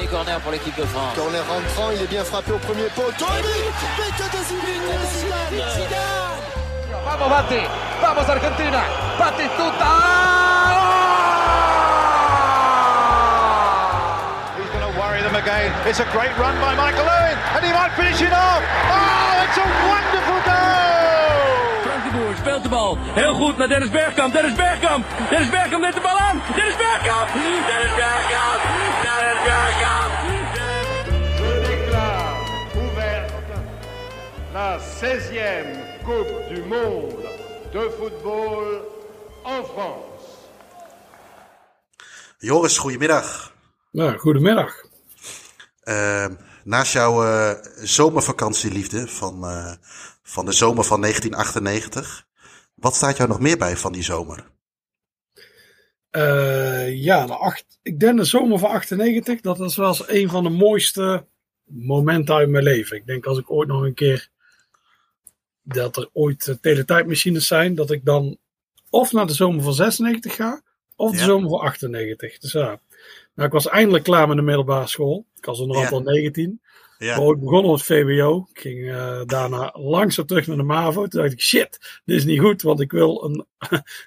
Premier corner pour l'équipe de France. Corner rentrant, il est bien frappé au premier poteau. Mais que de Zidane Zidane Vamos Bati, vamos Argentina, Batistuta! He's going to worry them again. It's a great run by Michael Owen, and he might finish it off. Oh, it's a wonderful goal! Frank de Boer speelt de bal. Heel goed naar Dennis Bergkamp. Dennis Bergkamp. Dennis Bergkamp neemt de bal aan. Dennis Bergkamp. Dennis Bergkamp. Dennis Bergkamp. Je déclare ouverte la 16e Coupe du Monde de football en France. Joris, goedemiddag. Nou, goedemiddag. Uh, naast jouw uh, zomervakantieliefde van, uh, van de zomer van 1998, wat staat jou nog meer bij van die zomer? Ja, de acht, ik denk de zomer van 98, dat was wel eens een van de mooiste momenten uit mijn leven. Ik denk als ik ooit nog een keer, dat er ooit teletijdmachines zijn, dat ik dan of naar de zomer van 96 ga, of de ja. zomer van 98. Dus ja. Nou, ik was eindelijk klaar met de middelbare school. Ik was onderhand al 19. Ja. Maar ik begon het VWO. Ik ging uh, daarna langzaam terug naar de MAVO. Toen dacht ik, shit, dit is niet goed, want ik wil een.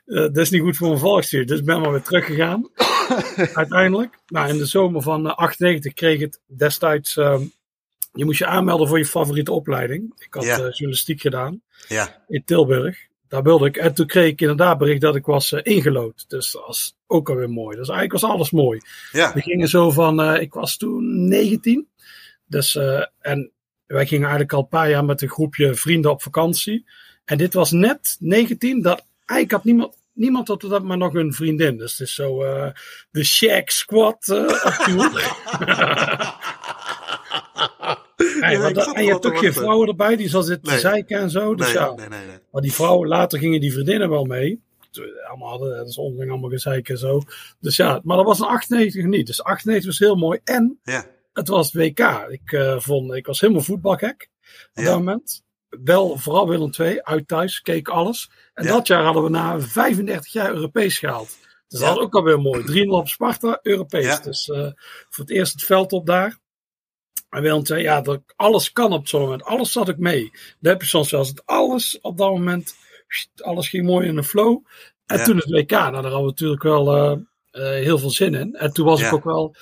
uh, dit is niet goed voor een volksstuur. Dus ik ben maar weer teruggegaan. Uiteindelijk. Nou, in de zomer van uh, 98 kreeg het destijds. je moest je aanmelden voor je favoriete opleiding. Ik had ja. journalistiek gedaan ja. in Tilburg. Daar wilde ik. En toen kreeg ik inderdaad bericht dat ik was ingelood. Dus dat was ook alweer mooi. Dus eigenlijk was alles mooi. Ja. We gingen zo van, ik was toen 19. Dus, uh, en wij gingen eigenlijk al een paar jaar met een groepje vrienden op vakantie. En dit was net 19. Dat eigenlijk had niemand, niemand had dat maar nog een vriendin. Dus het is zo de Shaq Squad Hey, Ja, dat, en je hebt ook geen vrouwen erbij die zal zitten Nee. zeiken en zo. Dus Nee, ja. nee, nee, nee. Maar die vrouwen, later gingen die vriendinnen wel mee. Allemaal hadden, dat is onderling allemaal gezeik en zo. Dus ja, maar dat was een 98 niet. Dus 98 was heel mooi. En Ja. Het was het WK. Ik, eh, vond, ik was helemaal voetbalgek op Ja. dat moment. Wel, vooral Willem II, uit thuis, keek alles. En Ja. dat jaar hadden we na 35 jaar Europees gehaald. Dus Ja. dat was ook alweer mooi. 3-0 op Sparta, Europees. Dus eh, voor het eerst het veld op daar. En Willem II, ja, dat, alles kan op zo'n moment. Alles zat ik mee. Daar heb je soms wel eens het alles op dat moment. Alles ging mooi in de flow. En toen het WK, nou, daar hadden we natuurlijk wel eh, heel veel zin in. En toen was ik ook wel.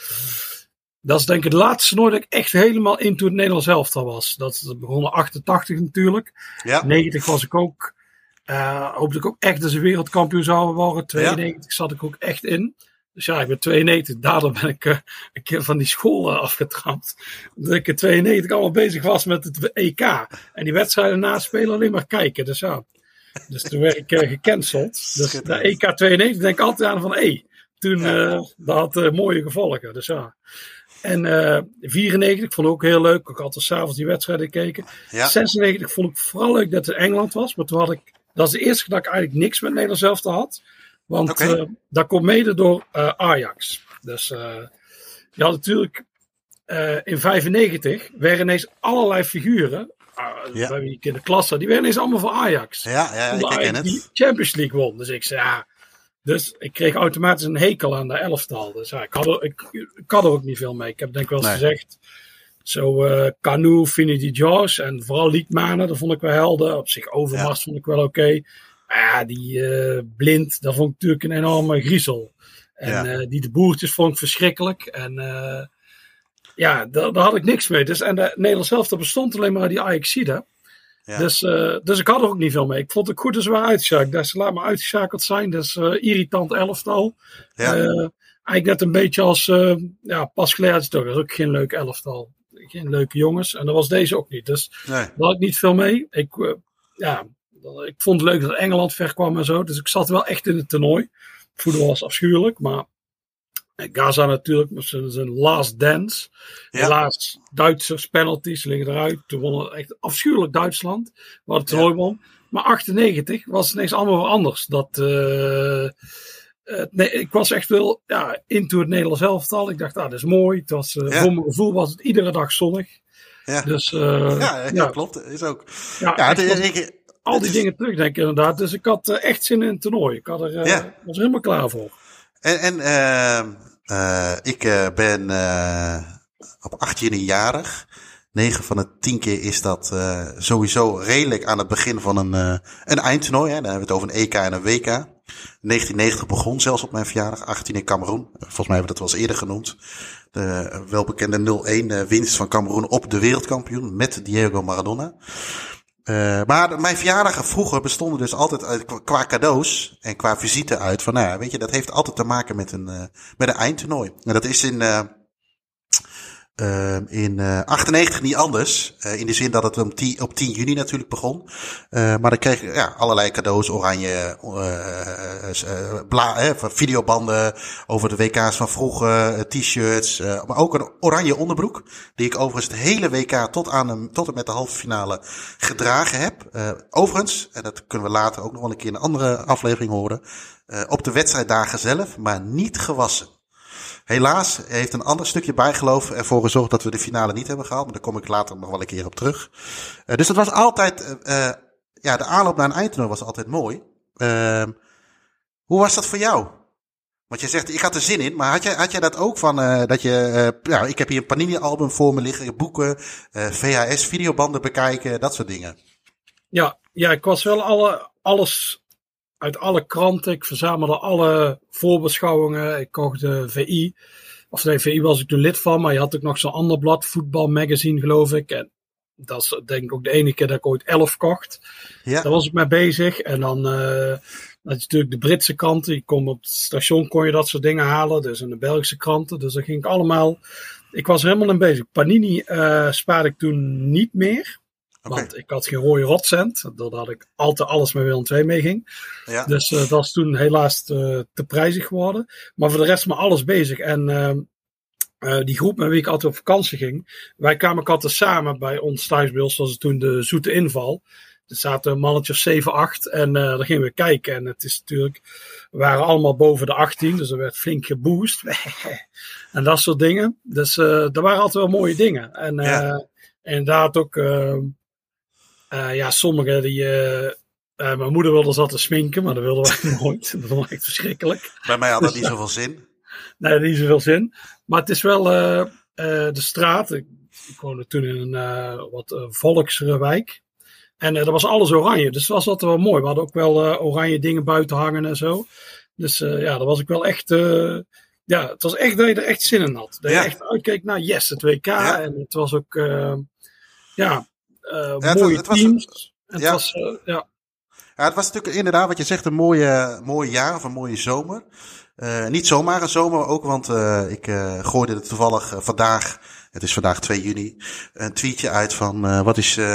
Dat is denk ik het laatste nooit dat ik echt helemaal into het Nederlands elftal was. Dat, dat begon in 88 natuurlijk. Ja. 90 was ik ook. eh hoopte ik ook echt dat ze wereldkampioen zouden worden. 92 zat ik ook echt in. Dus ja, ik ben 92. Daardoor ben ik eh, een keer van die school eh, afgetrapt. Dat ik in 92 allemaal bezig was met het EK. En die wedstrijden naspelen alleen maar kijken. Dus ja. Dus toen werd ik gecanceld. Dus de. EK 92 denk ik altijd aan van hé. toen dat had mooie gevolgen. Dus ja. En eh 94 ik vond ik ook heel leuk. Ik had er s'avonds die wedstrijden gekeken. Ja. 96 vond ik vooral leuk dat het Engeland was. Maar toen had ik. Dat is de eerste keer dat ik eigenlijk niks met Nederland zelf had. Want Oké. eh, dat komt mede door eh, Ajax. Dus je had natuurlijk in 95 werden ineens allerlei figuren. Uh, Ja. Bij wie ik in de klas zat, die werden ineens allemaal voor Ajax. Ja, ja, ik Ajax het. die Champions League won. Dus ik zei ja. Dus ik kreeg automatisch een hekel aan de elftal. Dus ja, ik had er, ik, ik had er ook niet veel mee. Ik heb denk ik wel eens Nee. gezegd. Zo eh Canu, Finity Jaws en vooral Liedmanen, dat vond ik wel helder. Op zich Overmars Ja. vond ik wel oké. Maar ja, die eh, Blind, dat vond ik natuurlijk een enorme griezel. En Ja. eh, die de boertjes vond ik verschrikkelijk. En ja, daar, daar had ik niks mee. Dus, en de Nederlands zelf, dat bestond alleen maar uit die Ajaxide. Ja. Dus, eh, dus ik had er ook niet veel mee. Ik vond het goed dat ze waren uitgeschakeld. Ze laat maar uitgeschakeld zijn. Dus eh, irritant elftal. Ja. Eh, eigenlijk net een beetje als ja, Pascal toch. Dat is ook geen leuk elftal. Geen leuke jongens. En dat was deze ook niet. Dus Nee. daar had ik niet veel mee. Ik, ja, ik vond het leuk dat Engeland ver kwam en zo. Dus ik zat wel echt in het toernooi. Voetbal was afschuwelijk. Maar Gaza natuurlijk met zijn last dance. Ja. Helaas, Duitsers penalties liggen eruit. Toen won echt afschuwelijk Duitsland. Wat het toernooi won. Maar 98 was ineens allemaal weer anders. Dat, eh, eh, nee, ik was echt wel ja, into het Nederlands elftal. Ik dacht, ah, dat is mooi. Het was, eh, Ja. Voor mijn gevoel was het iedere dag zonnig. Ja. Dus Ja, ja, klopt. Is ook. ja, het- was- ik- al die is- dingen terugdenken inderdaad. Dus ik had echt zin in het toernooi. Ik had er, was er helemaal klaar voor. En, en ehm, eh, ik eh, ben eh, op 18e jarig. 9 van de 10 keer is dat sowieso redelijk aan het begin van een, een eindtoernooi. Hè. Dan hebben we het over een EK en een WK. 1990 begon zelfs op mijn verjaardag, 18 in Cameroen. Volgens mij hebben we dat wel eens eerder genoemd. De welbekende 0-1 winst van Cameroen op de wereldkampioen met Diego Maradona. Uh, maar mijn verjaardagen vroeger bestonden dus altijd uit, qua cadeaus en qua visite uit van, nou weet je, dat heeft altijd te maken met een, uh, met een eindtoernooi. En dat is in, uh, in uh, 98 niet anders. Uh, in de zin dat het om 10, op 10 juni natuurlijk begon. Uh, maar dan kreeg ja, allerlei cadeaus, oranje bla, eh, videobanden over de WK's van vroeger, t-shirts. maar ook een oranje onderbroek. Die ik overigens het hele WK tot, aan tot en met de halve finale gedragen heb. overigens, en dat kunnen we later ook nog wel een keer in een andere aflevering horen. op de wedstrijddagen zelf, maar niet gewassen. Helaas heeft een ander stukje bijgeloof ervoor gezorgd dat we de finale niet hebben gehaald. Maar daar kom ik later nog wel een keer op terug. Uh, dus dat was altijd, uh, ja, de aanloop naar een eindtoernooi was altijd mooi. Uh, hoe was dat voor jou? Want je zegt, ik had er zin in, maar had jij, had jij dat ook van, dat je, ja, ik heb hier een Panini-album voor me liggen, boeken, VHS, videobanden bekijken, dat soort dingen. Ja, ja, ik was wel alle, alles uit alle kranten. Ik verzamelde alle voorbeschouwingen. Ik kocht de VI. Of nee, VI was ik toen lid van, maar je had ook nog zo'n ander blad, Voetbal Magazine, geloof ik. En dat is denk ik ook de ene keer dat ik ooit elf kocht. Ja. Daar was ik mee bezig. En dan uh, je natuurlijk de Britse kranten. Je kon op het station kon je dat soort dingen halen. Dus in de Belgische kranten. Dus daar ging ik allemaal. Ik was er helemaal in bezig. Panini uh, spaarde ik toen niet meer. Okay. Want ik had geen rode rotcent, doordat ik altijd alles met Willem 2 meeging. Ja. Dus uh, dat is toen helaas te, te, prijzig geworden. Maar voor de rest maar alles bezig. En uh, uh, die groep met wie ik altijd op vakantie ging, wij kwamen altijd samen bij ons thuis bij ons, was het toen de zoete inval. Er zaten een mannetje of 7, 8 en uh, daar gingen we kijken. En het is natuurlijk, we waren allemaal boven de 18, dus er werd flink geboost. en dat soort dingen. Dus uh, er waren altijd wel mooie dingen. En, ja. inderdaad ook uh, ja, sommigen die. Uh, uh, mijn moeder wilde ze altijd sminken, maar dat wilden wij nooit. Dat vond ik echt verschrikkelijk. Bij mij had dat niet zoveel zin. nee, niet zoveel zin. Maar het is wel de straat. Ik, ik, woonde toen in een wat volksere wijk. En er was alles oranje. Dus dat was altijd wel mooi. We hadden ook wel oranje dingen buiten hangen en zo. Dus ja, dat was ik wel echt. ja, het was echt dat je er echt zin in had. Dat ja. je echt uitkeek naar yes, het WK. Ja. En het was ook. ja, uh, ja, mooie het, het teams. Was, het ja. was, uh, ja. ja. het was natuurlijk inderdaad wat je zegt een mooie, mooie jaar of een mooie zomer. Uh, niet zomaar een zomer ook, want ik gooide het toevallig vandaag het is vandaag 2 juni. Een tweetje uit van uh, wat is uh,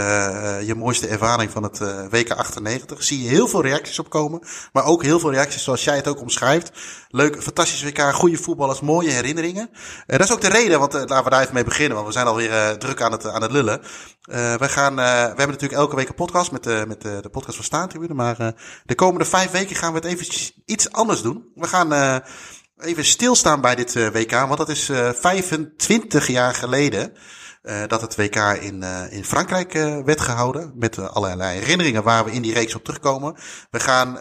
je mooiste ervaring van het uh, WK 98. Zie je heel veel reacties op komen. Maar ook heel veel reacties zoals jij het ook omschrijft. Leuk, fantastisch WK, goede voetballers, mooie herinneringen. dat is ook de reden, want laten we daar even mee beginnen. Want we zijn alweer druk aan het, aan het lullen. we, gaan, we hebben natuurlijk elke week een podcast met, de met de, de podcast van Staantribune. Maar de komende vijf weken gaan we het even iets anders doen. We gaan even stilstaan bij dit uh, WK, want dat is uh, 25 jaar geleden uh, dat het WK in, in Frankrijk werd gehouden. Met allerlei herinneringen waar we in die reeks op terugkomen. We gaan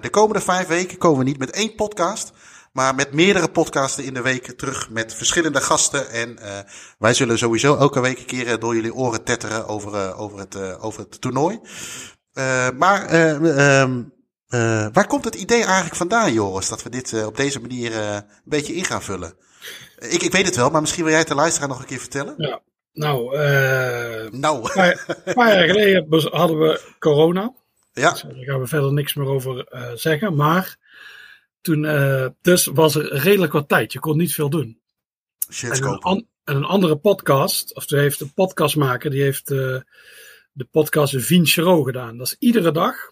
de komende vijf weken komen we niet met één podcast. Maar met meerdere podcasten in de week terug met verschillende gasten. En wij zullen sowieso elke week een keer door jullie oren tetteren over, over, het, over het toernooi. maar ehm, uh, waar komt het idee eigenlijk vandaan, Joris, dat we dit uh, op deze manier uh, een beetje in gaan vullen? Ik, ik weet het wel, maar misschien wil jij het de luisteraar nog een keer vertellen? Ja, nou, nou. Een paar, jaar geleden hadden we corona. Ja. Dus daar gaan we verder niks meer over zeggen. Maar toen, dus was er redelijk wat tijd. Je kon niet veel doen. Shit, en, een an, en een andere podcast, of er heeft een podcastmaker, die heeft de podcast Vinchero gedaan. Dat is iedere dag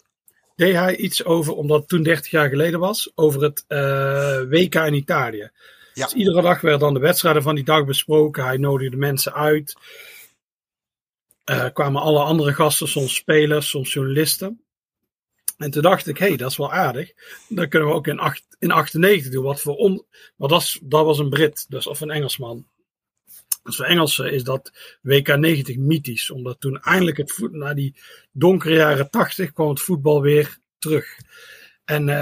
deed hij iets over, omdat het toen 30 jaar geleden was, over het uh, WK in Italië. Ja. Dus iedere dag werden dan de wedstrijden van die dag besproken. Hij nodigde mensen uit. Uh, kwamen alle andere gasten, soms spelers, soms journalisten. En toen dacht ik, hé, hey, dat is wel aardig. Dat kunnen we ook in, acht, in 98 doen. Wat voor on, maar dat, dat was een Brit, dus, of een Engelsman. Voor Engelsen is dat WK 90 mythisch. Omdat toen eindelijk het voet, na die donkere jaren 80 kwam het voetbal weer terug. En uh,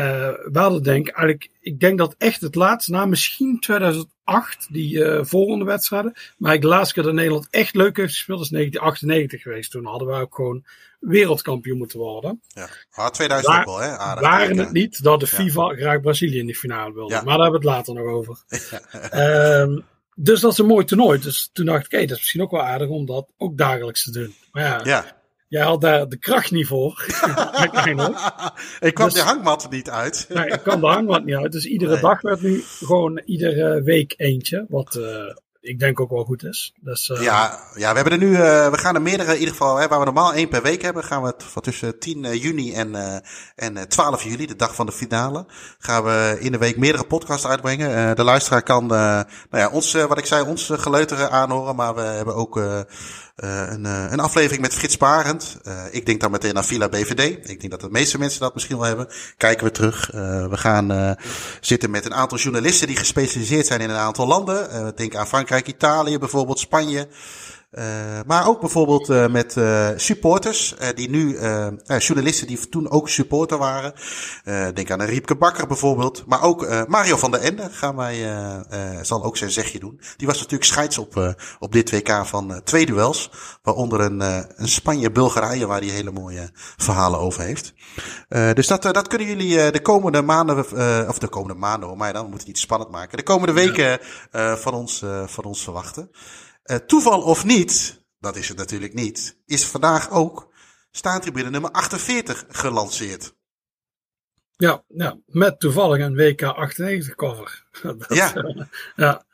we hadden denk eigenlijk, ik denk dat echt het laatste, na misschien 2008, die uh, volgende wedstrijden. Maar ik de laatste keer dat Nederland echt leuk heeft gespeeld is 1998 geweest. Toen hadden we ook gewoon wereldkampioen moeten worden. Ja, ah, 2000 Waar, ook wel, hè? Aardig waren het niet dat de FIFA graag Brazilië in de finale wilde. Ja. Maar daar hebben we het later nog over. um, dus dat is een mooi toernooi. Dus toen dacht ik, hé, dat is misschien ook wel aardig om dat ook dagelijks te doen. Maar ja, ja. jij had daar de kracht niet voor. ik kwam dus, de hangmat niet uit. nee, ik kwam de hangmat niet uit. Dus iedere nee. dag werd nu gewoon iedere week eentje. Wat uh, ik denk ook wel goed is. Dus, uh, ja, ja, we hebben er nu, uh, we gaan er meerdere, in ieder geval, hè, waar we normaal één per week hebben, gaan we van tussen 10 uh, juni en, en 12 juli, de dag van de finale, gaan we in de week meerdere podcasts uitbrengen. de luisteraar kan, nou ja, ons, wat ik zei, ons geleuteren aanhoren, maar we hebben ook uh, een, uh, een aflevering met Frits Barend. Uh, ik denk dan meteen aan Villa BVD. Ik denk dat de meeste mensen dat misschien wel hebben. Kijken we terug. we gaan zitten met een aantal journalisten die gespecialiseerd zijn in een aantal landen. denk aan Frankrijk, Italië bijvoorbeeld, Spanje. Uh, maar ook bijvoorbeeld uh, met uh, supporters, die nu, journalisten die toen ook supporter waren. denk aan een Riepke Bakker bijvoorbeeld. Maar ook Mario van der Ende gaan wij, zal ook zijn zegje doen. Die was natuurlijk scheids op, op dit WK van twee duels. Waaronder een, een Spanje-Bulgarije, waar hij hele mooie verhalen over heeft. dus dat, dat kunnen jullie de komende maanden, of de komende maanden, hoor mij dan, we moeten het niet spannend maken. De komende weken van, ons, van ons verwachten. Uh, toeval of niet, dat is het natuurlijk niet, is vandaag ook staantribune nummer 48 gelanceerd. Ja, ja, met toevallig een WK 98 cover. dat, ja. Uh, ja.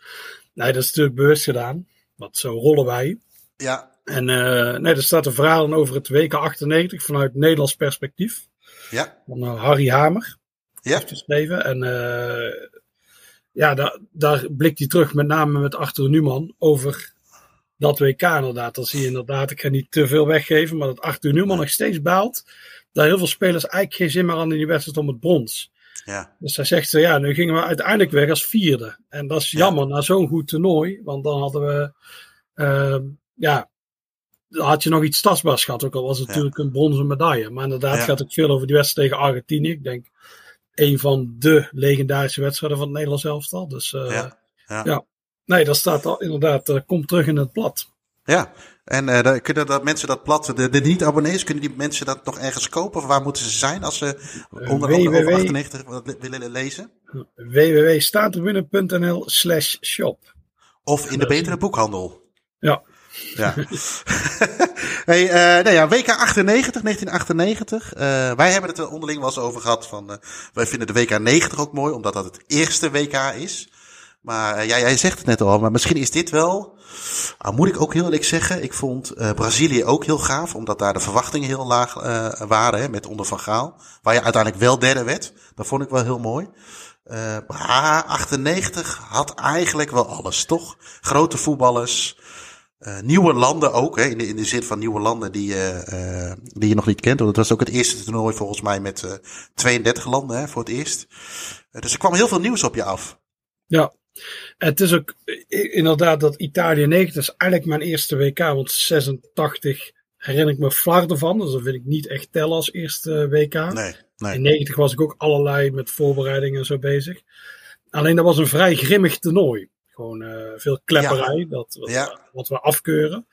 Nee, dat is natuurlijk bewust gedaan. Want zo rollen wij. Ja. En uh, nee, er staat een verhaal over het WK 98 vanuit Nederlands perspectief. Ja. Van Harry Hamer. Ja. Heeft geschreven. En ja, daar, daar blikt hij terug met name met Arthur Numan over dat WK inderdaad. Dan zie je inderdaad, ik ga niet te veel weggeven, maar dat Arthur Newman nog steeds baalt. Dat heel veel spelers eigenlijk geen zin meer aan in die wedstrijd om het brons. Ja. Dus hij zegt, ja, nu gingen we uiteindelijk weg als vierde. En dat is jammer na zo'n goed toernooi, want dan hadden we, uh, ja, dan had je nog iets tastbaars gehad, ook al was het ja. natuurlijk een bronzen medaille. Maar inderdaad gaat het veel over die wedstrijd tegen Argentinië. Ik denk, een van de legendarische wedstrijden van het Nederlands elftal. Dus uh, ja. Nee, dat staat al inderdaad, uh, komt terug in het blad. Ja, en uh, kunnen dat mensen dat blad, de, de niet-abonnees, kunnen die mensen dat nog ergens kopen? Of waar moeten ze zijn als ze onder www, andere over 98 willen lezen? www.staantribune.nl slash shop. Of in de betere boekhandel. Ja. Ja. hey, uh, nou ja, WK 98, 1998. Uh, wij hebben het er onderling wel eens over gehad. Van, uh, wij vinden de WK 90 ook mooi, omdat dat het eerste WK is. Maar uh, ja, jij zegt het net al, maar misschien is dit wel. Uh, moet ik ook heel eerlijk zeggen, ik vond uh, Brazilië ook heel gaaf, omdat daar de verwachtingen heel laag waren hè, met onder Van Gaal. Waar je uiteindelijk wel derde werd. Dat vond ik wel heel mooi. maar 98 had eigenlijk wel alles, toch? Grote voetballers. nieuwe landen ook, hè, in, de, in de zin van nieuwe landen die, die je nog niet kent. Want het was ook het eerste toernooi volgens mij met 32 landen hè, voor het eerst. dus er kwam heel veel nieuws op je af. Ja, het is ook inderdaad dat Italië 90 is eigenlijk mijn eerste WK, want 86 herinner ik me Flarden van, dus dat vind ik niet echt tellen als eerste WK. Nee, nee. In 90 was ik ook allerlei met voorbereidingen en zo bezig. Alleen dat was een vrij grimmig toernooi. Gewoon uh, veel klepperij, ja. dat, wat, ja. wat, we afkeuren.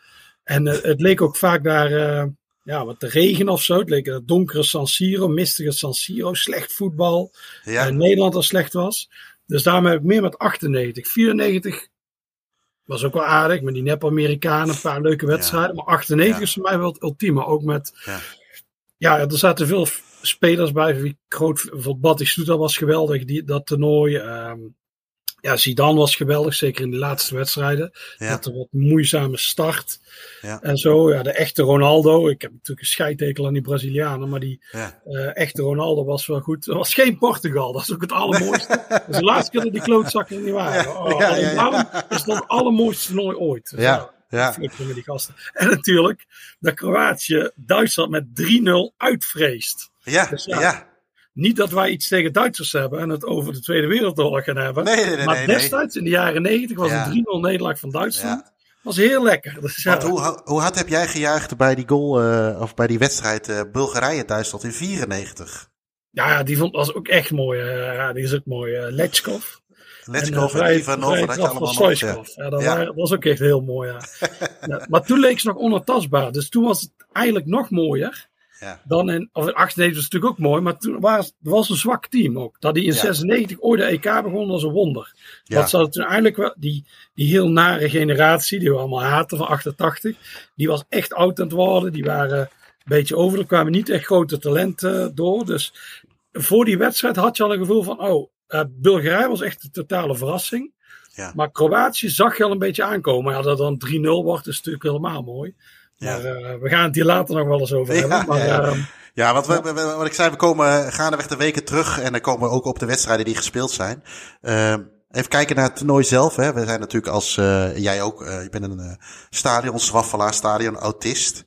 En uh, het leek ook vaak daar, uh, ja, wat te regen of zo. Het leek een donkere San Siro, mistige San Siro, slecht voetbal. Ja. Nederland al slecht was. Dus daarom heb ik meer met 98. 94 was ook wel aardig, met die nep-Amerikanen, een paar leuke wedstrijden. Ja. Maar 98 ja. is voor mij wel het ultieme. Ook met, ja, ja er zaten veel spelers bij. Wie groot, bijvoorbeeld Batistuta was geweldig, die, dat toernooi. Um, ja, Zidane was geweldig, zeker in de laatste wedstrijden. Ja. Dat een wat moeizame start. Ja. En zo, ja, de echte Ronaldo. Ik heb natuurlijk een scheidtekel aan die. Brazilianen, maar die uh, echte Ronaldo was wel goed. Dat was geen Portugal, dat is ook het allermooiste. dat is de laatste keer dat die klootzakken er niet waren. Oh, Ja, ja, ja. Daarom is dat het allermooiste toernooi ooit. Dus Ja, ja. met die gasten. En natuurlijk dat Kroatië Duitsland met 3-0 uitvreest. Ja, Dus ja, ja. Niet dat wij iets tegen Duitsers hebben en het over de Tweede Wereldoorlog gaan hebben. Nee, nee, nee, maar destijds in de jaren 90 was Ja. een 3-0 nederlaag van Duitsland. Ja. Was heel lekker. Dus ja, hoe, hoe hard heb jij gejuicht bij die goal, eh, of bij die wedstrijd eh, Bulgarije-Duitsland in 94? Ja, die vond, was ook echt mooi. eh, ja, die is ook mooi. eh Letchkov. Letchkov en, Ivanov, vrije dat je trap van allemaal nog... Ja. Dat, Ja. waren- dat was ook echt heel mooi. Ja. Ja, maar toen leek ze nog onantastbaar. Dus toen was het eigenlijk nog mooier. Ja. Dan in, of in 98 was het natuurlijk ook mooi, maar toen was was een zwak team ook. Dat die in Ja. 96 ooit de EK begon, was een wonder. Ja. Dat ze toen eigenlijk wel, die, die heel nare generatie, die we allemaal haten van 88, die was echt oud aan het worden. Die waren een beetje over, er kwamen niet echt grote talenten door. Dus voor die wedstrijd had je al een gevoel van, oh, eh, Bulgarije was echt een totale verrassing. Ja. Maar Kroatië zag je al een beetje aankomen. Ja, dat dan 3-0 wordt, is natuurlijk helemaal mooi. Ja. Maar eh, we gaan het hier later nog wel eens over hebben. Maar, ja, ehm, Ja, want we, we- we- wat ik zei, we komen gaandeweg de weken terug en dan komen we ook op de wedstrijden die gespeeld zijn. Ehm, even kijken naar het toernooi zelf. Hè. We zijn natuurlijk als, eh, jij ook, eh, je bent een stadion, zwaffelaar, stadion, autist.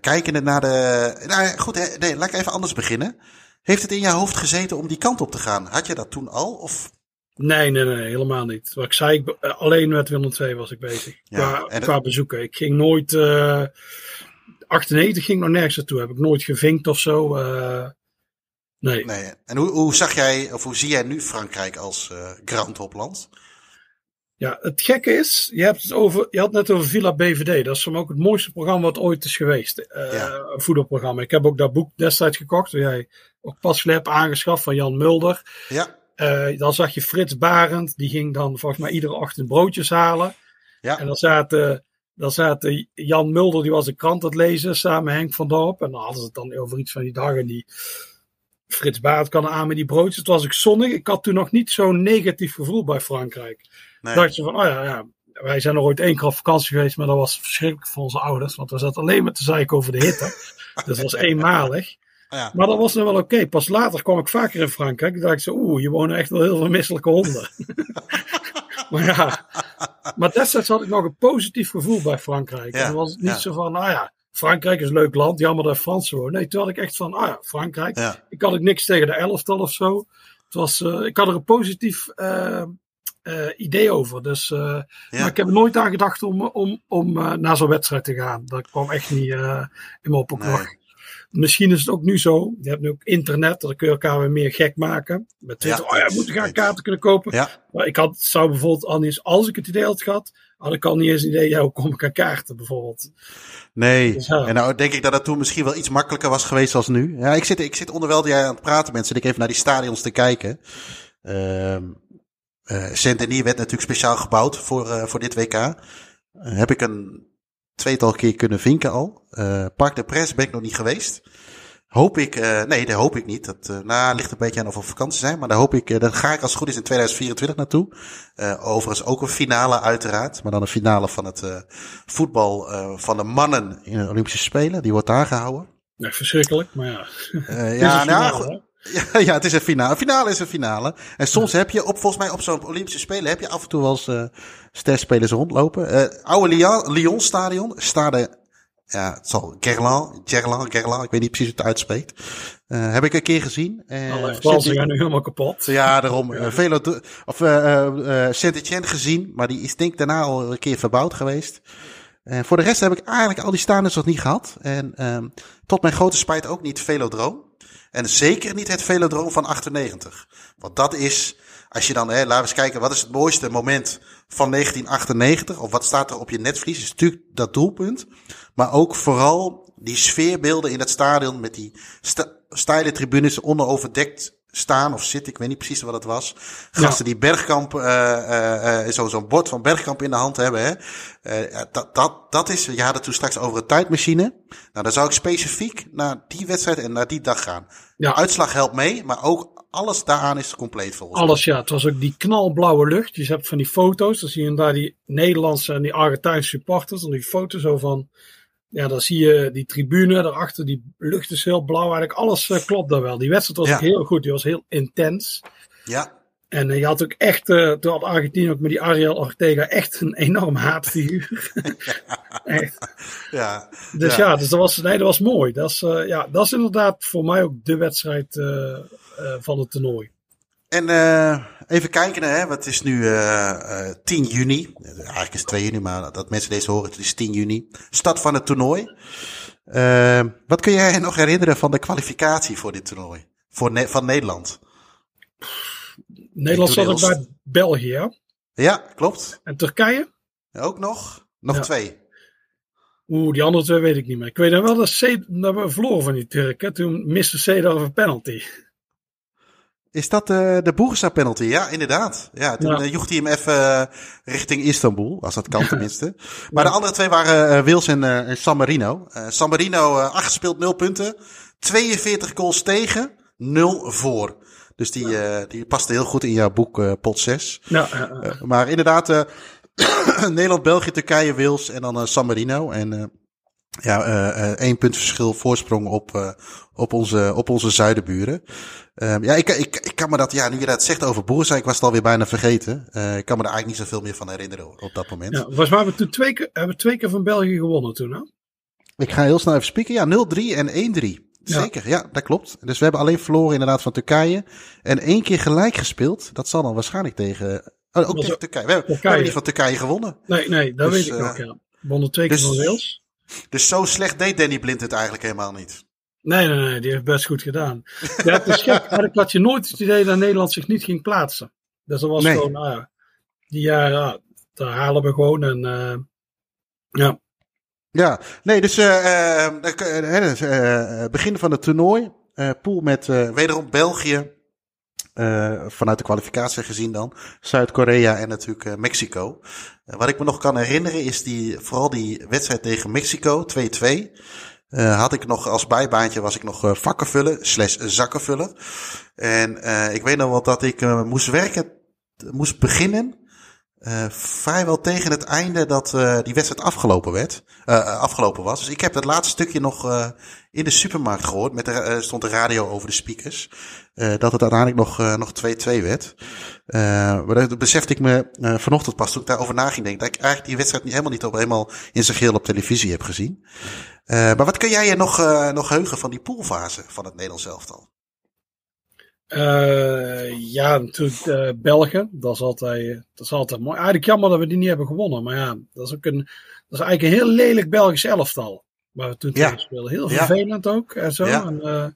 Kijkende naar de, nou goed, hè, nee, laat ik even anders beginnen. Heeft het in je hoofd gezeten om die kant op te gaan? Had je dat toen al? Of? Nee, nee, nee, helemaal niet. Wat ik zei, ik, eh, alleen met Willem II was ik bezig. Ja, qua, bezoeken. Ik ging nooit. eh 98 ging nog nergens naartoe. Heb ik nooit gevinkt of zo. eh, nee. Nee. En hoe, hoe zag jij, of hoe zie jij nu Frankrijk als eh Grand Hopland? Ja, het gekke is, je, hebt het over, je had het net over Villa BVD. Dat is voor mij ook het mooiste programma wat ooit is geweest. Ja. Een voetbalprogramma. Ik heb ook dat boek destijds gekocht. Dat jij ook pas hebt aangeschaft van Jan Mulder. Ja, Eh, dan zag je Frits Barend. Die ging dan volgens mij iedere ochtend broodjes halen. ja, En dan zaten, dan zaten Jan Mulder, die was de krant aan het lezen, samen met Henk van Dorp. En dan hadden ze het dan over iets van die dag. En die Frits Barend kan aan met die broodjes. Het was ik zonnig. Ik had toen nog niet zo'n negatief gevoel bij Frankrijk. nee. dacht je van, oh ja, ja, wij zijn nog ooit één keer op vakantie geweest, maar dat was verschrikkelijk voor onze ouders, want we zaten alleen maar te zeiken over de hitte. dat was eenmalig. Ja. Maar dat was nog wel oké. Pas later kwam ik vaker in Frankrijk. Dacht ik zo, oeh, hier wonen echt wel heel veel misselijke honden. maar ja, maar destijds had ik nog een positief gevoel bij Frankrijk. Ja, En dan was het niet ja. zo van, nou ja, Frankrijk is een leuk land, jammer dat Fransen wonen. Nee, toen had ik echt van, ah ja, Frankrijk. Ik had ook niks tegen de elftal of zo. Het was, eh, ik had er een positief eh, eh, idee over. Dus, Maar ik heb er nooit aan gedacht om, om, om naar zo'n wedstrijd te gaan. Dat kwam echt niet in me op een Nee. Misschien is het ook nu zo. Je hebt nu ook internet, dan kun je elkaar weer meer gek maken. Met Twitter, Ja, oh ja, we moeten gaan kaarten kunnen kopen. Ja. Maar ik had, zou bijvoorbeeld al eens, als ik het idee had gehad, had ik al niet eens een idee, ja, hoe kom ik aan kaarten bijvoorbeeld. Nee, Dus ja. en nou denk ik dat het toen misschien wel iets makkelijker was geweest als nu. Ja, ik zit, ik zit onderwijl jij aan het praten bent, zit ik even naar die stadions te kijken. Ehm eh Saint-Denis werd natuurlijk speciaal gebouwd voor, eh, voor dit WK. Heb ik een tweetal keer kunnen vinken al. Eh Parc de Presse ben ik nog niet geweest. Hoop ik, eh, nee, daar hoop ik niet. Dat eh, nou, ligt een beetje aan of we op vakantie zijn. Maar daar hoop ik, daar ga ik als het goed is in 2024 naartoe. Overigens ook een finale uiteraard. Maar dan een finale van het voetbal van de mannen in de Olympische Spelen. Die wordt daar gehouden. Ja, verschrikkelijk, maar ja. Ja, nou, finale? Ja, ja, het is een finale. Een finale is een finale. En soms heb je op, volgens mij op zo'n Olympische Spelen, heb je af en toe wel eens sterspelers rondlopen. Eh oude Lyon, Lyon stadion, stade, ja, het zal Gerland, Gerland, Gerland, ik weet niet precies hoe het uitspreekt. Eh, heb ik een keer gezien. Alle Fransen Saint- gaan nu helemaal kapot. ja, daarom. eh Velo, of Saint-Etienne gezien, maar die is denk ik daarna al een keer verbouwd geweest. En voor de rest heb ik eigenlijk al die stadions nog niet gehad. En ehm, tot mijn grote spijt ook niet Velodroom. En zeker niet het Velodroom van 98. Want dat is, als je dan, hè, laten we eens kijken, wat is het mooiste moment van 1998? Of wat staat er op je netvlies? Is natuurlijk dat doelpunt. Maar ook vooral die sfeerbeelden in het stadion met die steile tribunes onderoverdekt staan of zitten. Ik weet niet precies wat het was. Gasten die Bergkamp, zo- zo'n bord van Bergkamp in de hand hebben. Hè. Dat, dat, dat is, je had het toen straks over een tijdmachine. Nou, dan zou ik specifiek naar die wedstrijd en naar die dag gaan. Ja. Uitslag helpt mee, maar ook alles daaraan is compleet volgens mij. Alles, ja. Het was ook die knalblauwe lucht. Je hebt van die foto's. Dan zie je daar die Nederlandse en die Argentijnse supporters. Dan die foto's zo van. Ja, dan zie je die tribune daarachter. Die lucht is heel blauw. Eigenlijk alles eh, klopt daar wel. Die wedstrijd was Ja. ook heel goed. Die was heel intens. Ja, En eh, je had ook echt, eh toen had Argentinië ook met die Ariel Ortega echt een enorm haatfiguur. echt. ja. Dus ja, dus dat, was, nee, dat was mooi. Dat is, ja, dat is inderdaad voor mij ook de wedstrijd van het toernooi. En eh, even kijken, hè, wat is nu eh eh 10 juni. Eigenlijk is het 2 juni, maar dat mensen deze horen, het is 10 juni. Start van het toernooi. Eh, wat kun jij nog herinneren van de kwalificatie voor dit toernooi? Voor Ne- van Nederland. Nederland zat ook bij België, ja. Ja, klopt. En Turkije? Ook nog. Nog Ja. twee. Oeh, die andere twee weet ik niet meer. Ik weet dan wel dat, C, dat we verloren van die Turken. Toen miste Cedar een penalty. Is dat eh, de Boersa penalty? Ja, inderdaad. Ja, toen Ja. eh, joeg hij hem even eh, richting Istanbul. Als dat kan tenminste. Maar de andere twee waren eh, Wils en, eh, en San Marino. Eh, San Marino, eh, acht gespeeld, 0 punten. 42 goals tegen, 0 voor. Dus die, eh, die paste heel goed in jouw boek eh, Pot 6. Ja, ja, ja. Maar inderdaad, eh, Nederland, België, Turkije, Wils en dan eh, San Marino. En eh, ja, eh, één punt verschil voorsprong op, eh, op, onze, op onze zuidenburen. Ehm, ja, ik, ik, ik kan me dat, ja, nu je dat zegt over Boersa, ik was het alweer bijna vergeten. Ik kan me er eigenlijk niet zoveel meer van herinneren op dat moment. ja, mij hebben we toen twee keer, hebben we twee keer van België gewonnen toen. Hè? Ik ga heel snel even spieken. Ja, 0-3 en 1-3. Ja. Zeker, ja, dat klopt. Dus we hebben alleen verloren inderdaad van Turkije. En één keer gelijk gespeeld. Dat zal dan waarschijnlijk tegen... Oh, ook Was tegen ook- Turkije. We Turkije. hebben niet van Turkije gewonnen. Nee, nee, dat Dus, weet ik nog. Ja. We wonnen twee keer dus- van Wales. Dus zo slecht deed Danny Blind het eigenlijk helemaal niet. Nee, nee, nee, die heeft best goed gedaan. Ja, het is gek. Eigenlijk had je nooit het idee dat Nederland zich niet ging plaatsen. Dus dat was Nee. gewoon, nou ja, die jaren, ja, daar halen we gewoon. En eh, ja, Ja, nee, dus eh, begin van het toernooi. pool met wederom België. Eh, vanuit de kwalificatie gezien dan. Zuid-Korea en natuurlijk eh, Mexico. Eh, wat ik me nog kan herinneren is die, vooral die wedstrijd tegen Mexico, 2-2. Eh, had ik nog als bijbaantje was ik nog vakken vullen, slash zakken vullen. En ik weet nog wel dat ik moest werken, moest beginnen. Eh, vrijwel tegen het einde dat eh, die wedstrijd afgelopen werd, eh, afgelopen was. Dus ik heb dat laatste stukje nog in de supermarkt gehoord. Met de, stond de radio over de speakers. dat het uiteindelijk nog, nog 2-2 werd. Maar dat besefte ik me vanochtend pas toen ik daarover na ging denken. Dat ik eigenlijk die wedstrijd niet, helemaal niet op, helemaal in zijn geheel op televisie heb gezien. Maar wat kun jij je nog, nog heugen van die poolfase van het Nederlands elftal? Eh, ja, natuurlijk eh België. Dat is, altijd, dat is altijd mooi. Eigenlijk jammer dat we die niet hebben gewonnen. Maar ja, dat is ook een, dat is eigenlijk een heel lelijk Belgisch elftal. Waar we toen Ja. tegen speelden. Heel Ja. vervelend ook. En zo. Ja. En, eh,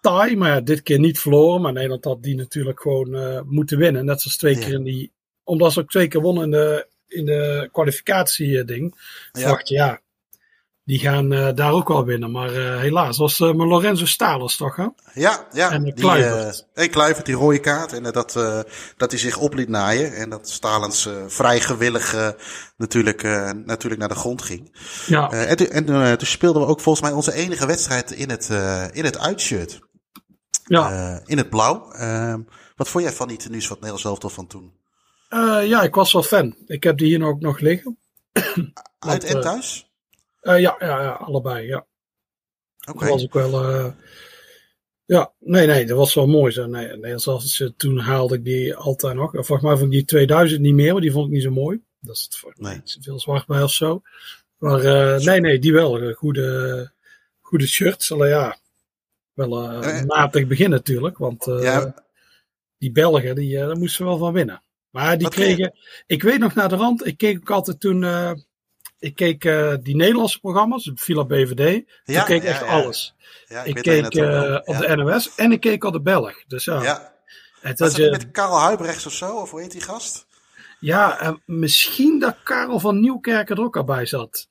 taai, maar ja, dit keer niet verloren. Maar Nederland had die natuurlijk gewoon moeten winnen. Net zoals twee Ja. keer in die. Omdat ze ook twee keer wonnen in de, in de kwalificatie-ding. Ja. Verwacht je, ja. Die gaan eh, daar ook wel winnen. Maar eh, helaas, was eh maar Lorenzo Stalers toch? Hè? Ja, ja. En die, Kluivert. eh, hey, Kluivert, die rode kaart. En dat, dat hij zich op liet naaien. En dat Stalens vrij gewillig natuurlijk, natuurlijk naar de grond ging. Ja. En toen- en toen speelden we ook volgens mij onze enige wedstrijd in het, in het uitshirt. ja. In het blauw. Ehm, wat vond jij van die tenues van het Nederlands elftal van toen? Ja, ik was wel fan. Ik heb die hier ook nog liggen. Uit en thuis? Eh, ja, ja, ja, allebei. Ja. Oké. Dat was ook wel. eh, ja, nee, nee, dat was wel mooi. Zo. Nee, nee, zoals, eh, toen haalde ik die altijd nog. En Volgens mij vond ik die 2000 niet meer, want die vond ik niet zo mooi. Dat is het Nee. zoveel zwart bij of zo. Maar eh, nee, nee, die wel. Eh, Goede, goede shirts. Alleen ja, wel eh, Eh. matig begin natuurlijk. Want eh, Ja. die Belgen, die, eh, daar moesten ze wel van winnen. Maar die Wat kregen. Ik weet nog naar de rand. Ik keek ook altijd toen. Eh, ik keek eh, die Nederlandse programma's, Villa BVD. Ja, ik keek ja, echt ja. alles. Ja, Ik, je keek eh, op de NOS en ik keek op de Belg. Dus ja, het Was dat je, met Karel Huibrechts of zo? Of hoe heet die gast? Ja en misschien dat Karel van Nieuwkerken er ook al bij zat.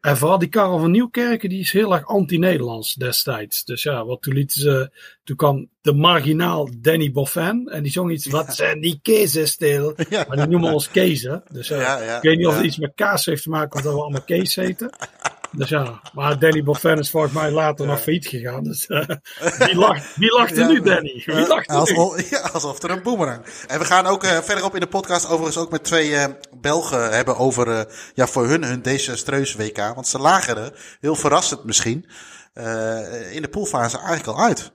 En vooral die Karel van Nieuwkerken, die is heel erg anti-Nederlands destijds. Dus ja, wat toen lieten ze, toen kwam de marginaal Danny Boffin. En die zong iets, wat zijn die kezen stil? Ja. Maar die noemen ons kezen. Dus ja, ja, ik weet niet of het iets met kaas heeft te maken, omdat we allemaal Kees heten. Dus ja, maar Danny Boffin is volgens mij later nog failliet gegaan. Dus eh, wie lacht, wie lacht er nu, Danny? Wie lacht er nu? Alsof, ja, alsof er een boemerang. En we gaan ook eh, verderop in de podcast overigens ook met twee eh, Belgen hebben over ja, voor hun hun desastreus WK. Want ze lagen er, heel verrassend misschien, in de poolfase eigenlijk al uit.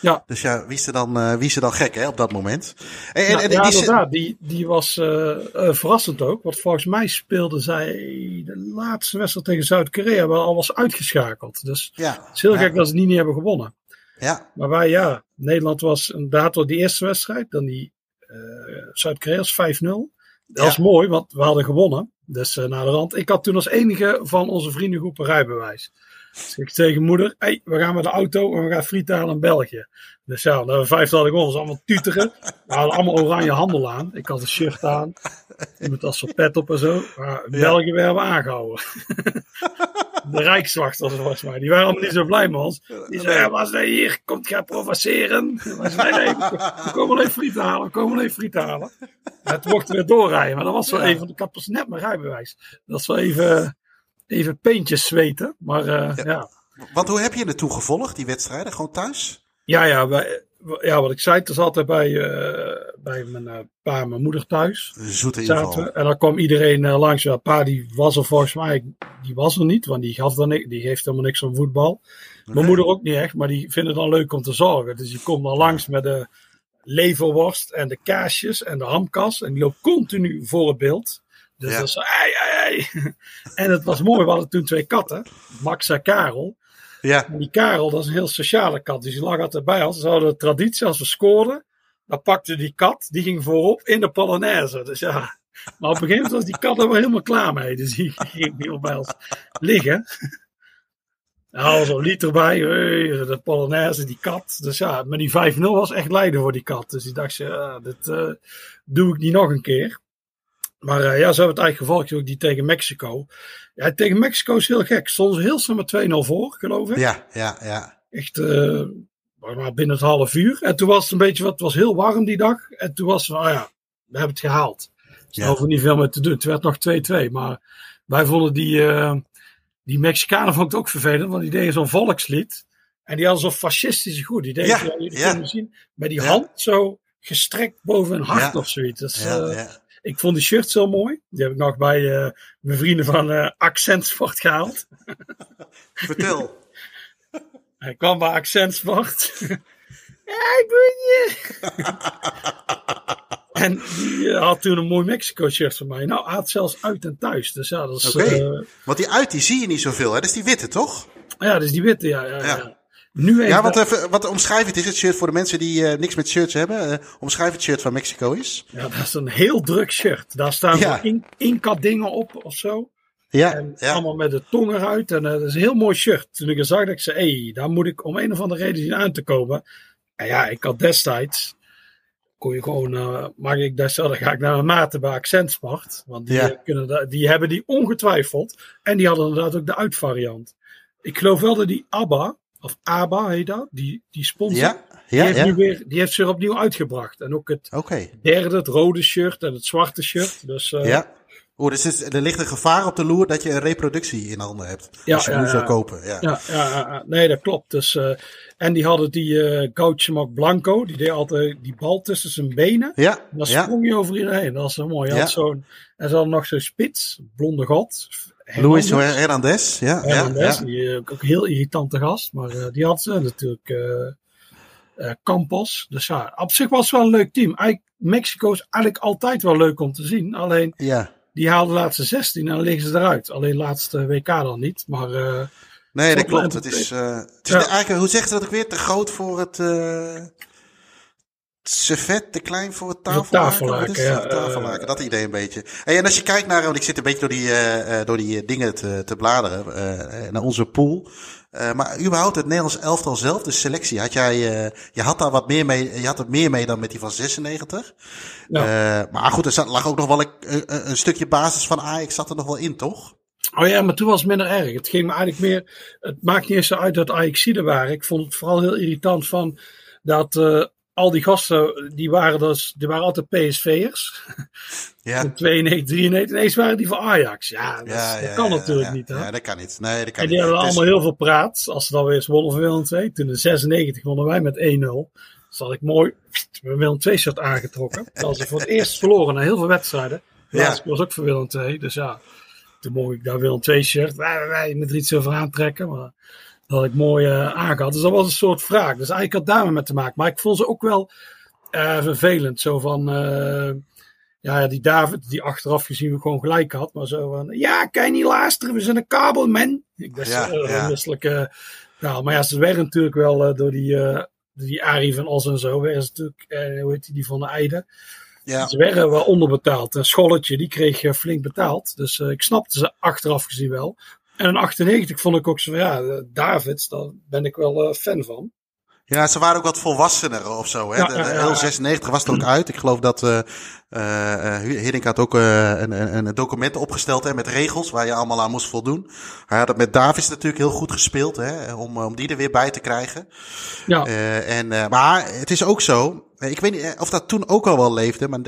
Ja. Dus ja, wie is er dan, eh, wie is er dan gek hè, op dat moment? En, en, Ja, en ja, die inderdaad. Die, die was eh, eh, verrassend ook. Want volgens mij speelde zij de laatste wedstrijd tegen Zuid-Korea wel al was uitgeschakeld. Dus ja, het is heel ja, gek dat ze die niet hebben gewonnen. ja, Maar wij, ja, Nederland was inderdaad wel die eerste wedstrijd. Dan die Zuid-Korea was 5-0. Dat Ja. was mooi, want we hadden gewonnen. Dus eh, naar de rand. Ik had toen als enige van onze vriendengroep een rijbewijs. Dus ik tegen moeder, hey, we gaan met de auto en we gaan friet halen in België. Dus ja, na vijf hadden ons allemaal tuteren. We hadden allemaal oranje handel aan. Ik had een shirt aan. Iemand had zo'n pet op en zo. Maar in België werden we aangehouden. De Rijkswachters volgens mij. Die waren allemaal niet zo blij met ons. Die zeiden, ja, was hij hier? Komt gaan provoceren? We zeiden, nee, we komen alleen friet halen. We komen alleen friet halen. En het mochten weer doorrijden. Maar dat was wel even, ik had pas net mijn rijbewijs. Dat was wel even, even peentjes zweten. Maar uh, ja. ja. Want hoe heb je het toegevolgd, die wedstrijden? Gewoon thuis? Ja, ja, wij, ja, wat ik zei, het was altijd bij, uh, bij mijn uh, pa en mijn moeder thuis. Zoete inval. En dan kwam iedereen uh, langs. Ja, pa die was er volgens mij, die was er niet, want die, gaf dan, die heeft helemaal niks van voetbal. Okay. Mijn moeder ook niet echt, maar die vinden het dan leuk om te zorgen. Dus die komt dan langs met de leverworst en de kaasjes en de hamkas. En die loopt continu voor het beeld. Dus ja. dat is ei, ei, ei. En het was mooi, we hadden toen twee katten, Max en Karel. Ja. En die Karel, dat is een heel sociale kat. Dus die lag altijd bij ons. Ze hadden de traditie, als we scoorden, dan pakte die kat, die ging voorop in de Polonaise. Dus ja, maar op een gegeven moment was die kat er wel helemaal klaar mee. Dus die ging niet bij ons liggen. Nou, zo'n lied erbij, de Polonaise, die kat. Dus ja, maar die 5-0 was echt lijden voor die kat. Dus die dacht, ja, dit uh, doe ik niet nog een keer. Maar uh, ja, zo hebben het eigenlijk gevolgd ook die tegen Mexico. Ja, tegen Mexico is heel gek. Stonden ze heel snel met 2-0 voor, geloof ik. Ja, ja, ja. Echt uh, maar binnen het half uur. En toen was het een beetje wat, het was heel warm die dag. En toen was het, oh ja, we hebben het gehaald. Dus ja. hoeven niet veel meer te doen. Het werd nog 2-2. Maar wij vonden die, uh, die Mexicanen vond het ook vervelend, want die deden zo'n volkslied. En die hadden zo'n fascistische goed. Die deden, ja, jullie ja. kunnen zien, met die hand zo gestrekt boven hun hart of zoiets. Dus, ik vond die shirt zo mooi. Die heb ik nog bij uh, mijn vrienden van uh, Accentsport gehaald. Vertel. Hij kwam bij Accentsport. ja, ik ben je. en die uh, had toen een mooi Mexico shirt van mij. Nou, had zelfs uit en thuis. Dus ja, dat is... Oké. Okay. Want die uit, die zie je niet zoveel. Hè? Dat is die witte, toch? Ja, dat is die witte, ja. ja, ja. ja. Nu ja, wat, even, wat omschrijf het is het shirt voor de mensen die uh, niks met shirts hebben. Uh, omschrijf het shirt van Mexico is. Ja, dat is een heel druk shirt. Daar staan ja. in, Inca dingen op of zo. Ja, en ja. allemaal met de tong eruit. En uh, dat is een heel mooi shirt. Toen ik er zag, dat ik zei, hé, hey, daar moet ik om een of andere reden zien aan te komen. En ja, ik had destijds, kon je gewoon, mag ik daar dan ga ik naar mijn maten bij Accentsport. Want die, Ja. kunnen die hebben die ongetwijfeld. En die hadden inderdaad ook de uitvariant. Ik geloof wel dat die ABBA, of ABBA heet dat, die, die sponsor, Ja, die, heeft ja. nu weer, die heeft zich opnieuw uitgebracht. En ook het derde, het rode shirt en het zwarte shirt. Dus eh, Ja. Oeh, dus is, er ligt een gevaar op de loer dat je een reproductie in handen hebt. Ja, als je hem ja. zou kopen. Ja. Ja, nee, dat klopt. Dus, eh, en die hadden die Gauchemac Blanco, die deed altijd die bal tussen zijn benen. Ja, En dan sprong je over iedereen. Dat was zo mooi. Hij had zo'n, en ze hadden nog zo'n spits, blonde god. Luis Hernandez. Hernandez. Ja, ja, Hernandez, ja. die, eh, ook een heel irritante gast. Maar eh, die had ze natuurlijk eh Campos. Dus ja, op zich was het wel een leuk team. Eigenlijk, Mexico is eigenlijk altijd wel leuk om te zien. Alleen, ja. die haalden de laatste 16 en dan liggen ze eruit. Alleen laatste WK dan niet. Maar Nee, dat klopt. Het is, het is Ja. eigenlijk, hoe zegt ze dat ook weer? Te groot voor het uh, servet, te klein voor het tafellaken. tafellaken, is ja, tafellaken, dat idee een beetje. Hey, en als je kijkt naar, want ik zit een beetje door die, eh, eh, door die eh, dingen te, te bladeren, eh, naar onze pool. Eh, maar überhaupt het Nederlands elftal zelf, de selectie, had jij, eh, je had daar wat meer mee, je had het meer mee dan met die van 96. Ja. Eh, maar goed, er zat, lag ook nog wel een, stukje basis van Ajax zat er nog wel in, toch? Oh ja, maar toen was het minder erg. Het ging me eigenlijk meer. Het maakt niet eens zo uit dat Ajaxiden waren. Ik vond het vooral heel irritant van dat eh, al die gasten, die waren, dus, die waren altijd PSV'ers. Ja. In 92, 93. Ineens waren die van Ajax. Ja, dat, is- Ja, dat ja, kan ja, natuurlijk niet. Hè? Ja, dat kan niet. Nee, dat kan en die niet. is- allemaal heel veel praat. Als ze dan weer eens wonnen van Willem II. Toen in 96 wonnen wij met 1-0. Dus had ik mooi mijn Willem II shirt aangetrokken. Dat was ik voor het eerst verloren na heel veel wedstrijden. Keer was ook voor Willem II. Dus ja, toen mocht ik daar Willem II shirt. Wij, wij met er iets over aantrekken. Maar dat had ik mooi eh aangehad. Dus dat was een soort vraag. Dus eigenlijk had daar met te maken. Maar ik vond ze ook wel eh, vervelend. Zo van... eh, ja, die David, die achteraf gezien we gewoon gelijk had. Maar zo van, ja, kan je niet luisteren, we zijn een kabelman. Ik dacht, Ja, ja, uh, misselijke... Nou, maar ja, ze werden natuurlijk wel door die, die Arie van Os en zo, werden ze natuurlijk, hoe heet die, die van de Eide. Ja. Ze werden wel onderbetaald. Een scholletje, die kreeg flink betaald. Dus ik snapte ze achteraf gezien wel. En in 98 vond ik ook zo ja, eh, Davids, daar ben ik wel eh, fan van. Ja, ze waren ook wat volwassener of zo. Hè? Ja, De- ja, de ja. L 96 was er ook uit. Ik geloof dat eh, Hiddink had ook een, een, een document opgesteld hè, met regels waar je allemaal aan moest voldoen. Hij had het met Davids natuurlijk heel goed gespeeld hè, om, om die er weer bij te krijgen. Ja, en, maar het is ook zo. Eh, Ik weet niet eh, of dat toen ook al wel leefde. Maar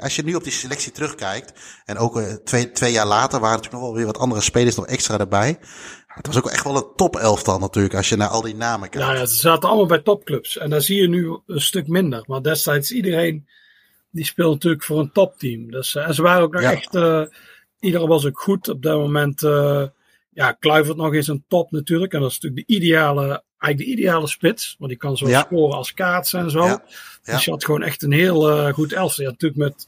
als je nu op die selectie terugkijkt. En ook eh, twee, twee jaar later waren natuurlijk nog wel weer wat andere spelers nog extra erbij. Het was ook echt wel een top elftal natuurlijk. Als je naar al die namen kijkt. ja, ja, ze zaten allemaal bij topclubs. En daar zie je nu een stuk minder. Maar destijds iedereen, die speelde natuurlijk voor een topteam. Dus, eh, en ze waren ook nog Ja. echt, eh iedereen was ook goed. Op dat moment, eh ja, Kluivert nog eens een top natuurlijk. En dat is natuurlijk de ideale, eigenlijk de ideale spits. Want die kan zo Ja. scoren als kaats en zo. Ja, ja. Dus je had gewoon echt een heel eh, goed elftal. Je had natuurlijk met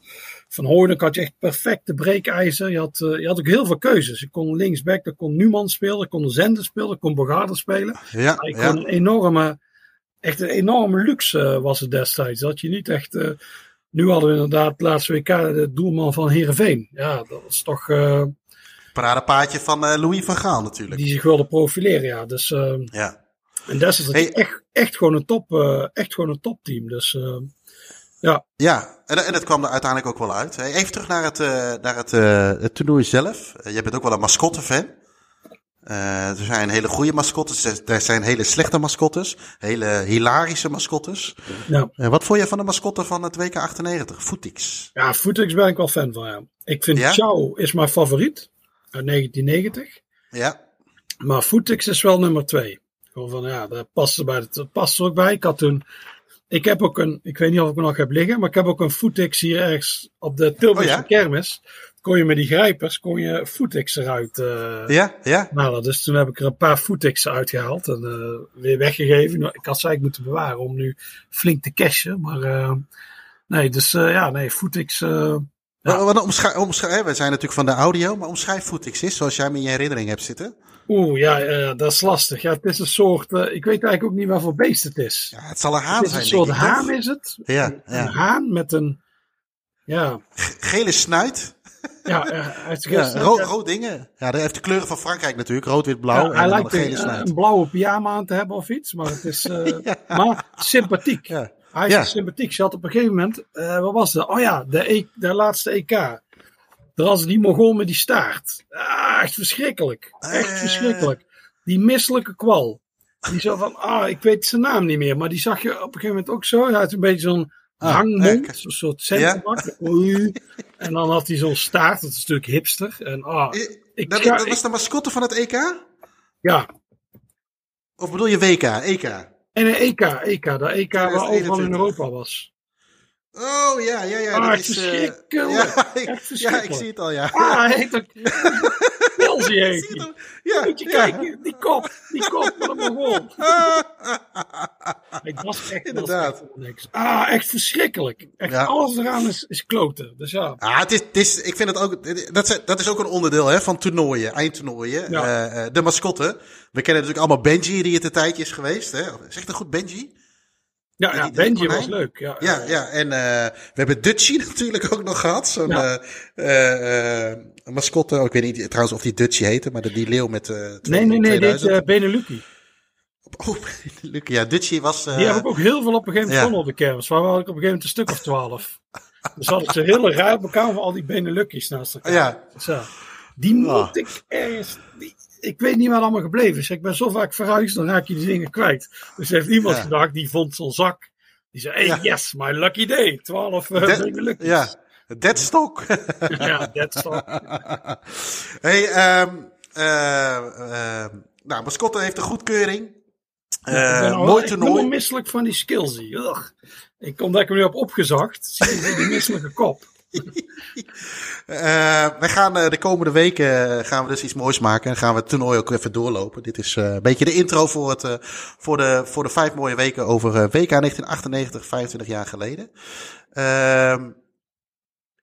Van Hooydonk had je echt perfecte breekijzer. Je had, eh, je had ook heel veel keuzes. Je kon linksback, er kon Numan spelen, er kon Zender spelen, er kon Bogarde spelen. Ja, ja. kon een enorme, echt een enorme luxe eh, was het destijds. Dat je niet echt, nu hadden we inderdaad laatste WK de doelman van Heerenveen. Ja, dat was toch, Paradepaadje van eh, Louis van Gaal natuurlijk. die zich wilde profileren. Ja, dus, eh, Ja. en had je Hey. echt, echt gewoon een top, eh, echt gewoon een topteam. Dus, eh, Ja, en, en dat kwam er uiteindelijk ook wel uit. Hey, Even terug naar het, eh, naar het, eh, het toernooi zelf. Eh, jij bent ook wel een mascotte-fan. Eh, er zijn hele goede mascottes, er- zijn hele slechte mascottes, hele hilarische mascottes. ja. Eh, wat vond je van de mascotte van het WK 98, Footix? Ja, Footix ben ik wel fan van. Ja. Ik vind Ja? Chow is mijn favoriet uit 1990. Ja, Maar Footix is wel nummer twee. Gewoon van ja, dat past er, bij, dat past er ook bij. Ik had toen. Ik heb ook een. Ik weet niet of ik hem nog heb liggen. Maar ik heb ook een Footix hier ergens op de Tilburgse Oh ja? kermis. Kon je met die grijpers. Kon je Footix eruit. eh ja, ja. halen. Dus toen heb ik er een paar Footixen uitgehaald. En eh, weer weggegeven. Nou, Ik had ze eigenlijk moeten bewaren. Om nu flink te cashen. Maar. eh, nee, dus ja, nee, Footix. Eh, Ja. Wat, omschrijf, omschrijf, we zijn natuurlijk van de audio, maar omschrijf Footix is, zoals jij hem in je herinnering hebt zitten. Oeh, ja, ja, dat is lastig. Ja, het is een soort. eh, ik weet eigenlijk ook niet wat voor beest het is. Ja, het zal een haan het is zijn, een soort ik, haan, toch? is het? Ja, Een ja. haan met een. Ja, Gele snuit. ja, eh, heeft Ja, rood, rood dingen. Ja, dat heeft de kleuren van Frankrijk natuurlijk. Rood, wit, blauw. ja, en hij dan lijkt een gele een, snuit. een blauwe pyjama aan te hebben of iets, maar het is. eh. Maar sympathiek. Ja. Hij is sympathiek. Ze had op een gegeven moment. eh, wat was dat? Oh ja, de, e de laatste EK. Er was die Mongool met die staart. Ah, echt verschrikkelijk. Echt Eh. verschrikkelijk. Die misselijke kwal. Die zo van, ah, ik weet zijn naam niet meer. Maar die zag je op een gegeven moment ook zo. Hij had een beetje zo'n Ah, hangmond. Zo'n soort centerbak. Oei. En dan had hij zo'n staart. Dat is natuurlijk hipster. En ah, Eh, ik dat, ga- dat was de mascotte van het EK? ja. Of bedoel je WK? EK? En een EK, EK. Dat EK waar overal in 2021. Europa was. Oh ja, ja, ja. Ah, dat echt is, eh, verschrikkelijk. ja, ik, Echt ja, ik verschrikkelijk. zie het al, ja. Ah, hij heet ook... Pilsie heet hij. Ja, Moet je ja. kijken, die kop, die kop van een Mongool. Ik was echt, Inderdaad. was echt niks. Ah, echt verschrikkelijk. Echt Ja. alles eraan is, is kloten. Dus ja. Ah, het is, het is, ik vind het ook, dat is, dat is ook een onderdeel hè, van toernooien, eindtoernooien. Ja. Eh, de mascotte. We kennen natuurlijk allemaal Benji, die het een tijdje is geweest. Hè? Zegt het goed, Benji? Ja, ja Benji was leuk. Ja, Ja, ja. En eh, we hebben Dutchie natuurlijk ook nog gehad. Zo'n Ja. eh, eh, mascotte. Oh, ik weet niet trouwens of die Dutchie heette, maar die leeuw met Nee, nee, nee, dit 2000. uh, Beneluki. Oh, Luc, ja, Dutchie was... Die heb ik ook heel veel op een gegeven moment ja. op de kermis. Waar had ik op een gegeven moment een stuk of twaalf. Dus hadden ze hele raar elkaar van al die Benelukkies naast elkaar. Ja. Ja, die moet Ah. ik ergens... Die, ik weet niet waar allemaal gebleven is. Ik ben zo vaak verhuisd, dan raak je die dingen kwijt. Dus heeft iemand Ja. gedacht, die vond zo'n zak. Die zei, hey, Ja. yes, my lucky day. Twaalf uh, Dead- Benelukkies. ja, Deadstock. ja, toch... hey, ehm eh, eh, nou, mascotte heeft een goedkeuring. Eh, ik ben al- mooi Ik ben toernooi. misselijk van die skillsy. Ugh. Ik, omdat ik hem nu heb opgezacht, zie je die misselijke kop. Eh, wij gaan eh, de komende weken eh, gaan we dus iets moois maken. En gaan we het toernooi ook even doorlopen. Dit is een beetje de intro voor, het, voor, de, voor de vijf mooie weken over WK 1998, 25 jaar geleden. Ehm,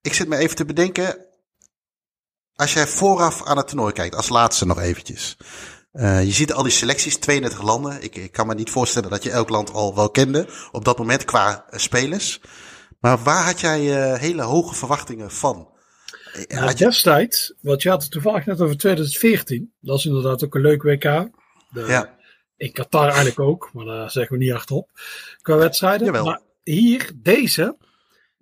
ik zit me even te bedenken. Als jij vooraf aan het toernooi kijkt, als laatste nog eventjes. Je ziet al die selecties, 32 landen. Ik, ik kan me niet voorstellen dat je elk land al wel kende op dat moment qua spelers. Maar waar had jij eh, hele hoge verwachtingen van? Nou, had je- destijds, want je had het toevallig net over 2014. Dat is inderdaad ook een leuk WK. De, Ja. In Qatar eigenlijk ook, maar daar zeggen we niet hardop. Qua wedstrijden. Jawel. Maar hier, deze,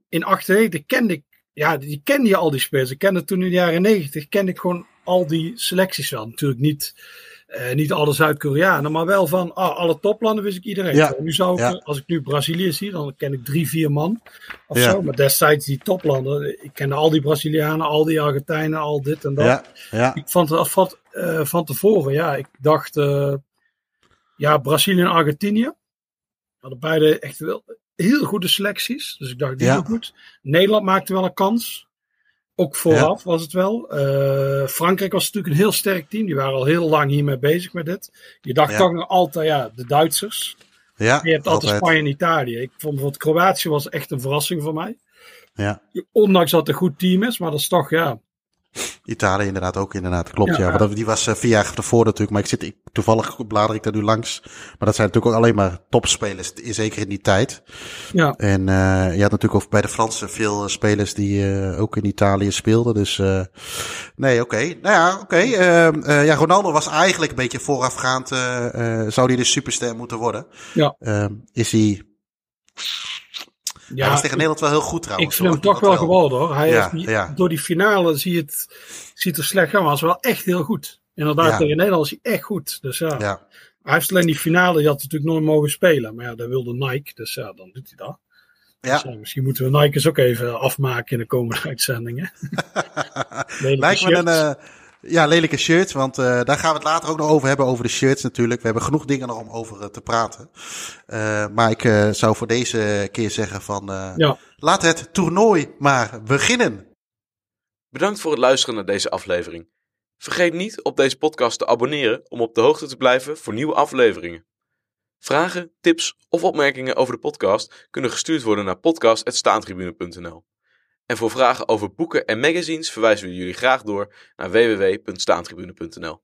in 98 kende ik, ja, die kende je al die spelers. Ik kende toen in de jaren 90, kende ik gewoon al die selecties wel. Natuurlijk niet, eh, niet alle Zuid-Koreanen, maar wel van ah, alle toplanden wist ik iedereen. Ja. Nu zou ik, Ja. als ik nu Brazilië zie, dan ken ik drie, vier man of Ja. zo. Maar destijds die toplanden, ik kende al die Brazilianen, al die Argentijnen, al dit en dat. Ik vond het van, eh, van tevoren, ja, ik dacht, eh, ja, Brazilië en Argentinië hadden beide echt wel heel goede selecties. Dus ik dacht, die doen goed. Nederland maakte wel een kans. Ook vooraf was het wel. Eh, Frankrijk was natuurlijk een heel sterk team. Die waren al heel lang hiermee bezig met dit. Je dacht Ja. toch nog altijd, ja, de Duitsers. ja, Je hebt altijd altijd. Spanje en Italië. Ik vond bijvoorbeeld Kroatië was echt een verrassing voor mij. Ja. Ondanks dat het een goed team is, maar dat is toch, ja, Italië inderdaad ook, inderdaad. Klopt, Ja. ja. Want die was eh, vier jaar ervoor natuurlijk. Maar ik zit, ik, toevallig blader ik daar nu langs. Maar dat zijn natuurlijk ook alleen maar topspelers, zeker in die tijd. ja. En eh je had natuurlijk ook bij de Fransen veel eh, spelers die ook in Italië speelden. Dus nee, oké. Nou ja, oké. Ja, Ronaldo was eigenlijk een beetje voorafgaand. zou hij de superster moeten worden? Ja. Ehm, is hij... ja hij was tegen Nederland wel heel goed Ik trouwens. vind hem hoor. toch wel geworden hoor. Hij Ja, heeft niet- ja. Door die finale zie je het, ziet er slecht gaan, maar hij was wel echt heel goed. Inderdaad, tegen Nederland is hij echt goed. Dus ja, Ja, hij heeft alleen die finale, die had natuurlijk nooit mogen spelen. Maar ja, dat wilde Nike, dus ja, dan doet hij dat. ja. Dus, ja, misschien moeten we Nike eens ook even afmaken in de komende uitzendingen. Lijkt me een eh, ja, lelijke shirt, want eh, daar gaan we het later ook nog over hebben, over de shirts natuurlijk. We hebben genoeg dingen nog om over eh, te praten. Eh, maar ik eh, zou voor deze keer zeggen van, eh, Ja. laat het toernooi maar beginnen. Bedankt voor het luisteren naar deze aflevering. Vergeet niet op deze podcast te abonneren om op de hoogte te blijven voor nieuwe afleveringen. Vragen, tips of opmerkingen over de podcast kunnen gestuurd worden naar podcast.staantribune.nl. En voor vragen over boeken en magazines verwijzen we jullie graag door naar www.staantribune.nl.